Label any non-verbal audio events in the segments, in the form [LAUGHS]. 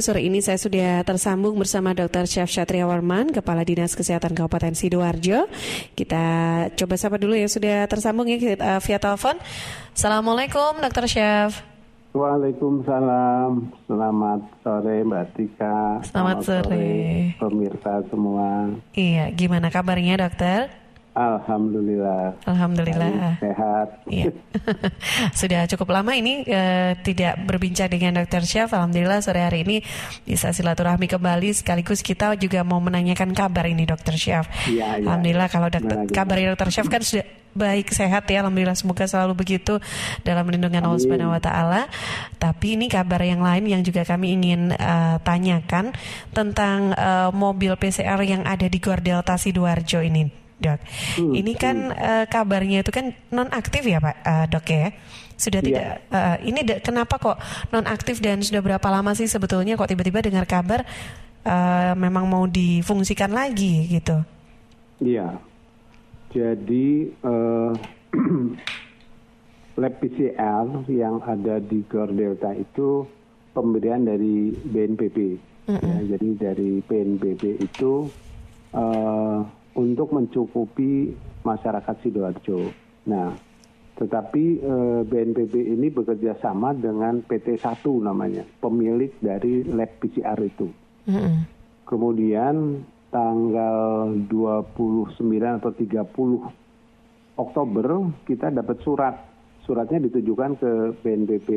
Sore ini saya sudah tersambung bersama Dr. Chef Syatria Warman, Kepala Dinas Kesehatan Kabupaten Sidoarjo. Kita coba sapa dulu ya, sudah tersambung ya uh, via telepon. Assalamualaikum Dr. Chef. Waalaikumsalam. Selamat sore Mbak Tika. Selamat, Selamat sore. sore pemirsa semua. Iya, gimana kabarnya dokter? Alhamdulillah. Alhamdulillah. Sehat. Iya. [LAUGHS] Sudah cukup lama ini uh, tidak berbincang dengan Dokter Chef. Alhamdulillah sore hari ini bisa silaturahmi kembali sekaligus kita juga mau menanyakan kabar ini Dokter Chef. Iya, iya. Alhamdulillah kalau dokter, kabar Dokter Chef kan sudah baik sehat ya alhamdulillah semoga selalu begitu dalam lindungan Allah Subhanahu wa taala. Tapi ini kabar yang lain yang juga kami ingin uh, tanyakan tentang uh, mobil PCR yang ada di Gor Delta Sidoarjo ini dok. Hmm. Ini kan uh, kabarnya itu kan non aktif ya pak uh, dok ya. Sudah yeah. tidak. Uh, ini kenapa kok non aktif dan sudah berapa lama sih sebetulnya kok tiba-tiba dengar kabar uh, memang mau difungsikan lagi gitu? Iya. Jadi uh, [CLEARS THROAT] lab PCR yang ada di Gor Delta itu pemberian dari BNPB. Mm -mm. Ya, jadi dari BNPB itu uh, untuk mencukupi masyarakat sidoarjo. Nah, tetapi eh, BNPB ini bekerja sama dengan PT 1 namanya, pemilik dari lab PCR itu. Mm -hmm. Kemudian tanggal 29 atau 30 Oktober kita dapat surat. Suratnya ditujukan ke BNPB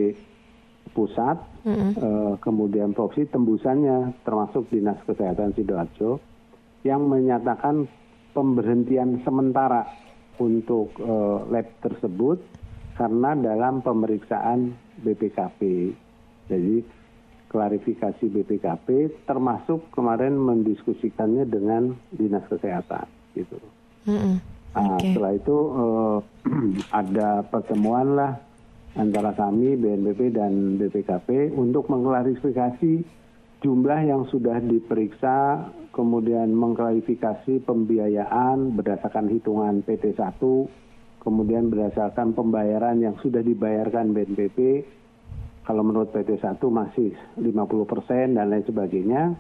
pusat, mm -hmm. eh, kemudian provinsi tembusannya termasuk Dinas Kesehatan Sidoarjo yang menyatakan pemberhentian sementara untuk uh, lab tersebut karena dalam pemeriksaan BPKP. Jadi klarifikasi BPKP termasuk kemarin mendiskusikannya dengan dinas kesehatan gitu. Mm-hmm. Nah, okay. setelah itu uh, [CLEARS THROAT] ada pertemuan lah antara kami BNPB dan BPKP untuk mengklarifikasi jumlah yang sudah diperiksa, kemudian mengklarifikasi pembiayaan berdasarkan hitungan PT 1, kemudian berdasarkan pembayaran yang sudah dibayarkan BNPB, kalau menurut PT 1 masih 50 persen dan lain sebagainya.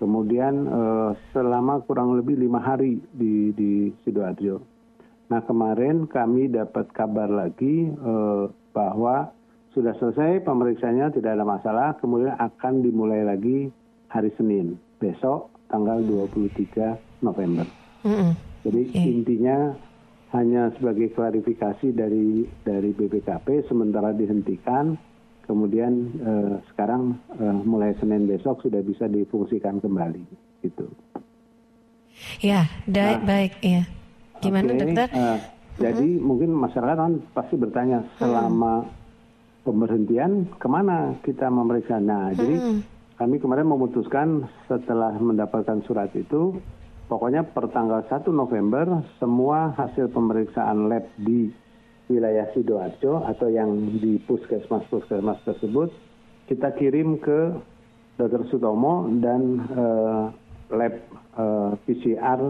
Kemudian eh, selama kurang lebih lima hari di, di Sidoarjo. Nah kemarin kami dapat kabar lagi eh, bahwa sudah selesai pemeriksaannya tidak ada masalah, kemudian akan dimulai lagi hari Senin besok tanggal 23 November. Mm -hmm. Jadi okay. intinya hanya sebagai klarifikasi dari dari BPKP sementara dihentikan, kemudian eh, sekarang eh, mulai Senin besok sudah bisa difungsikan kembali, gitu. Ya, nah, baik, ya. Gimana okay, dokter? Uh, jadi mm -hmm. mungkin masyarakat kan pasti bertanya selama mm pemberhentian ke mana kita memeriksa. Nah, hmm. jadi kami kemarin memutuskan setelah mendapatkan surat itu, pokoknya per tanggal 1 November semua hasil pemeriksaan lab di wilayah Sidoarjo atau yang di puskesmas-puskesmas tersebut kita kirim ke Dr. Sutomo dan uh, lab uh, eh, PCR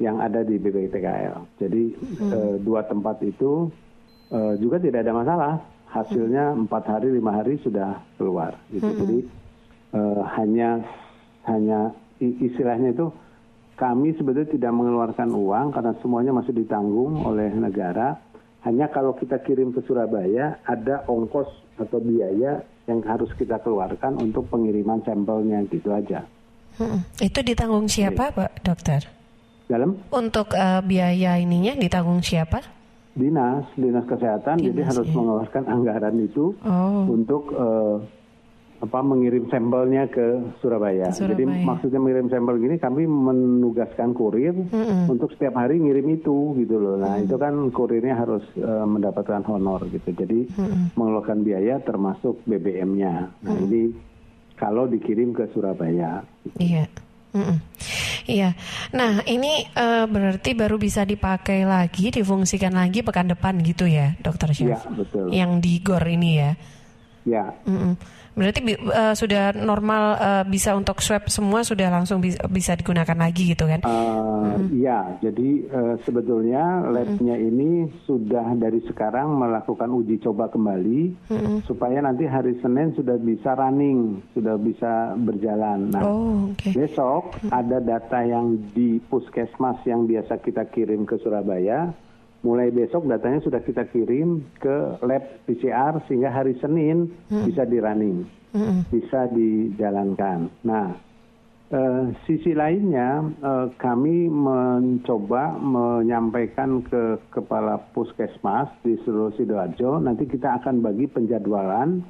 yang ada di BPTKL. Jadi hmm. uh, dua tempat itu uh, juga tidak ada masalah hasilnya empat hari lima hari sudah keluar gitu. -hmm. jadi uh, hanya hanya istilahnya itu kami sebetulnya tidak mengeluarkan uang karena semuanya masih ditanggung oleh negara. Hanya kalau kita kirim ke Surabaya ada ongkos atau biaya yang harus kita keluarkan untuk pengiriman sampelnya gitu aja. Hmm. itu ditanggung siapa Jadi, pak dokter? Dalam? Untuk uh, biaya ininya ditanggung siapa dinas dinas kesehatan dinas, jadi harus ya. mengeluarkan anggaran itu oh. untuk uh, apa mengirim sampelnya ke Surabaya. Surabaya. Jadi maksudnya mengirim sampel gini kami menugaskan kurir mm -hmm. untuk setiap hari ngirim itu gitu loh. Nah, mm -hmm. itu kan kurirnya harus uh, mendapatkan honor gitu. Jadi mm -hmm. mengeluarkan biaya termasuk BBM-nya. Nah, mm -hmm. ini kalau dikirim ke Surabaya. Iya. Mm -mm. Iya. Nah, ini uh, berarti baru bisa dipakai lagi, difungsikan lagi pekan depan gitu ya, Dokter Chef? Iya, betul. Yang di GOR ini ya. Ya. Mm-mm. Berarti uh, sudah normal uh, bisa untuk swab semua sudah langsung bisa, bisa digunakan lagi gitu kan? Uh. Ya, jadi uh, sebetulnya labnya mm-hmm. ini sudah dari sekarang melakukan uji coba kembali mm-hmm. supaya nanti hari Senin sudah bisa running, sudah bisa berjalan. Nah, oh, okay. besok mm-hmm. ada data yang di puskesmas yang biasa kita kirim ke Surabaya mulai besok datanya sudah kita kirim ke lab PCR sehingga hari Senin hmm. bisa di running, hmm. bisa dijalankan. Nah, eh, sisi lainnya eh, kami mencoba menyampaikan ke kepala puskesmas di seluruh sidoarjo. Nanti kita akan bagi penjadwalan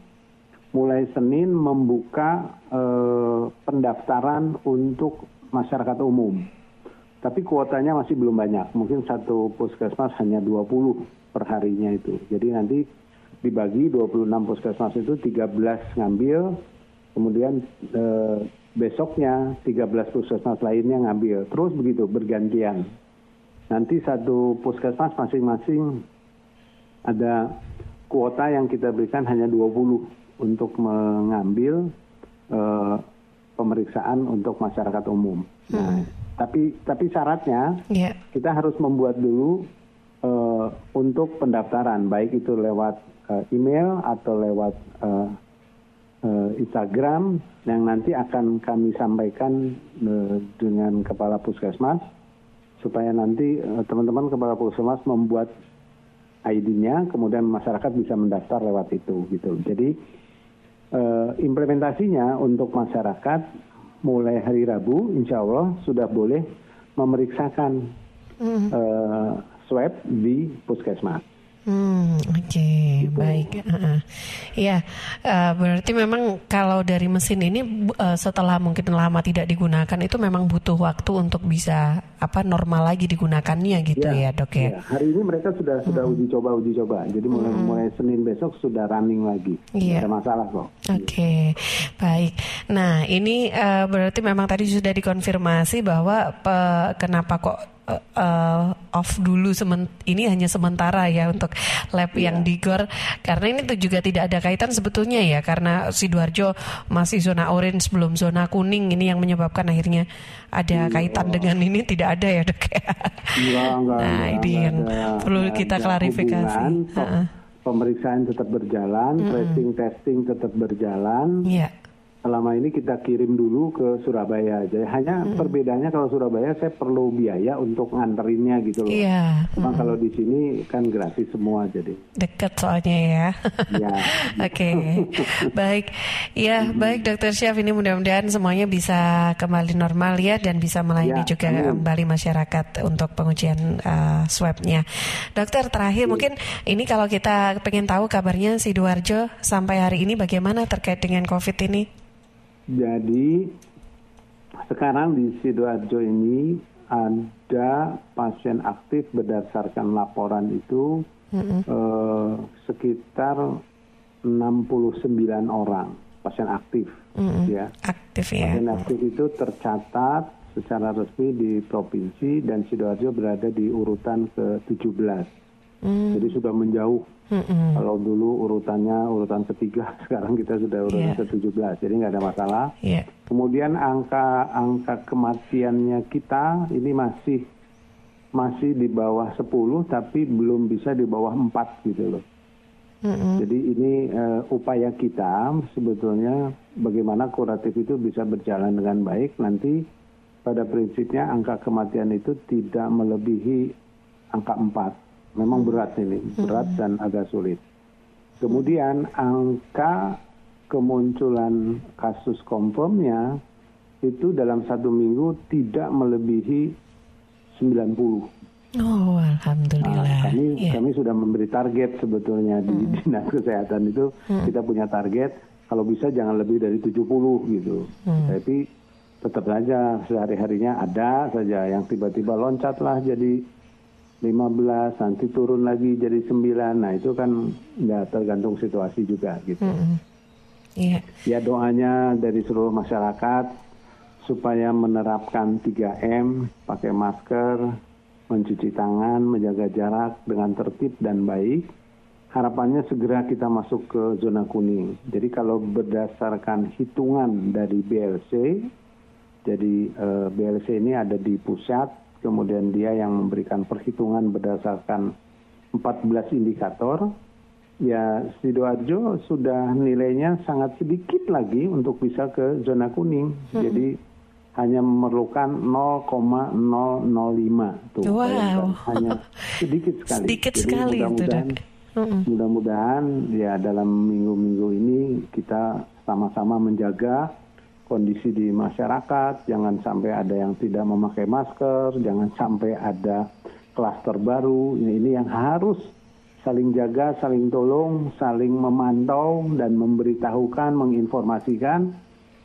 mulai Senin membuka eh, pendaftaran untuk masyarakat umum tapi kuotanya masih belum banyak. Mungkin satu puskesmas hanya 20 per harinya itu. Jadi nanti dibagi 26 puskesmas itu 13 ngambil, kemudian eh, besoknya 13 puskesmas lainnya ngambil. Terus begitu bergantian. Nanti satu puskesmas masing-masing ada kuota yang kita berikan hanya 20 untuk mengambil eh, pemeriksaan untuk masyarakat umum. Nah, hmm tapi tapi syaratnya yeah. kita harus membuat dulu uh, untuk pendaftaran, baik itu lewat uh, email atau lewat uh, uh, Instagram yang nanti akan kami sampaikan uh, dengan kepala puskesmas supaya nanti teman-teman uh, kepala puskesmas membuat ID-nya, kemudian masyarakat bisa mendaftar lewat itu gitu. Jadi uh, implementasinya untuk masyarakat mulai hari Rabu, insya Allah sudah boleh memeriksakan mm. uh, swab di puskesmas. Hmm, okay. baik. Uh, ya, uh, berarti memang kalau dari mesin ini uh, setelah mungkin lama tidak digunakan itu memang butuh waktu untuk bisa apa normal lagi digunakannya gitu ya, ya dok ya. ya. Hari ini mereka sudah sudah hmm. uji coba uji coba, jadi mulai hmm. mulai Senin besok sudah running lagi. Iya. Ada masalah kok. Oke, okay. baik. Nah ini uh, berarti memang tadi sudah dikonfirmasi bahwa uh, kenapa kok uh, off dulu sement ini hanya sementara ya untuk lab yeah. yang di GOR karena ini tuh juga tidak ada kaitan sebetulnya ya karena sidoarjo masih zona orange belum zona kuning ini yang menyebabkan akhirnya ada yeah. kaitan dengan ini tidak ada ya dok ya. Enggak, enggak, nah enggak, ini yang perlu kita klarifikasi. Hubungan, pemeriksaan tetap berjalan, mm -hmm. tracing testing tetap berjalan. Yeah selama ini kita kirim dulu ke Surabaya. Jadi hanya hmm. perbedaannya kalau Surabaya saya perlu biaya untuk nganterinnya gitu loh. Iya. Cuma hmm. kalau di sini kan gratis semua jadi. Deket soalnya ya. ya. [LAUGHS] Oke. Baik. Ya, hmm. baik Dokter Syaf ini mudah-mudahan semuanya bisa kembali normal ya dan bisa melayani ya, juga amin. kembali masyarakat untuk pengujian uh, swabnya. Dokter terakhir ya. mungkin ini kalau kita pengen tahu kabarnya si Sidoarjo sampai hari ini bagaimana terkait dengan COVID ini? Jadi sekarang di Sidoarjo ini ada pasien aktif berdasarkan laporan itu mm-hmm. eh, sekitar 69 orang pasien aktif mm-hmm. ya. Aktif ya. Pasien aktif itu tercatat secara resmi di provinsi dan Sidoarjo berada di urutan ke-17. Mm. Jadi sudah menjauh. Mm-mm. Kalau dulu urutannya urutan ketiga, [LAUGHS] sekarang kita sudah urutan yeah. ke-17. Jadi nggak ada masalah. Yeah. Kemudian angka angka kematiannya kita ini masih masih di bawah 10 tapi belum bisa di bawah 4 gitu loh. Mm-hmm. Jadi ini uh, upaya kita sebetulnya bagaimana kuratif itu bisa berjalan dengan baik nanti pada prinsipnya angka kematian itu tidak melebihi angka 4 memang berat ini, berat hmm. dan agak sulit. Kemudian angka kemunculan kasus konfirmnya itu dalam satu minggu tidak melebihi 90. Oh, alhamdulillah. Nah, kami yeah. kami sudah memberi target sebetulnya di hmm. dinas kesehatan itu hmm. kita punya target kalau bisa jangan lebih dari 70 gitu. Hmm. Tapi tetap saja sehari-harinya ada saja yang tiba-tiba loncat lah jadi 15 nanti turun lagi jadi 9 nah itu kan nggak tergantung situasi juga gitu mm -hmm. yeah. ya doanya dari seluruh masyarakat supaya menerapkan 3M pakai masker mencuci tangan menjaga jarak dengan tertib dan baik harapannya segera kita masuk ke zona kuning. Jadi kalau berdasarkan hitungan dari BLC, jadi eh, BLC ini ada di pusat, kemudian dia yang memberikan perhitungan berdasarkan 14 indikator. Ya, Sidoarjo sudah nilainya sangat sedikit lagi untuk bisa ke zona kuning. Hmm. Jadi hanya memerlukan 0,005 tuh. Wow. Hanya sedikit sekali. Sedikit Jadi sekali mudah-mudahan mudah-mudahan ya dalam minggu-minggu ini kita sama-sama menjaga kondisi di masyarakat, jangan sampai ada yang tidak memakai masker, jangan sampai ada klaster baru. Ini, ini yang harus saling jaga, saling tolong, saling memantau dan memberitahukan, menginformasikan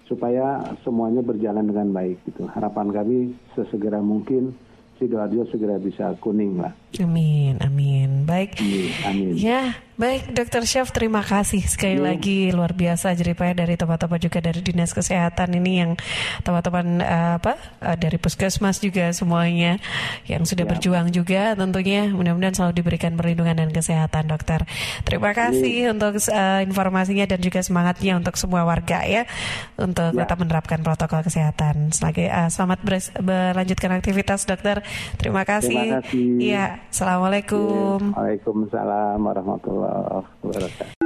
supaya semuanya berjalan dengan baik. Gitu. Harapan kami sesegera mungkin sidoarjo segera bisa kuning lah. Amin, amin. Baik. Amin. amin. Ya, Baik, Dokter Chef, terima kasih sekali ya. lagi luar biasa jeripaya dari teman-teman juga dari dinas kesehatan ini yang teman-teman uh, apa uh, dari puskesmas juga semuanya yang sudah ya. berjuang juga tentunya mudah-mudahan selalu diberikan perlindungan dan kesehatan, Dokter. Terima kasih ya. untuk uh, informasinya dan juga semangatnya untuk semua warga ya untuk ya. tetap menerapkan protokol kesehatan. Selagi uh, selamat berlanjutkan aktivitas, Dokter. Terima kasih. Terima kasih. Iya, assalamualaikum. Ya. Waalaikumsalam warahmatullahi واخبارك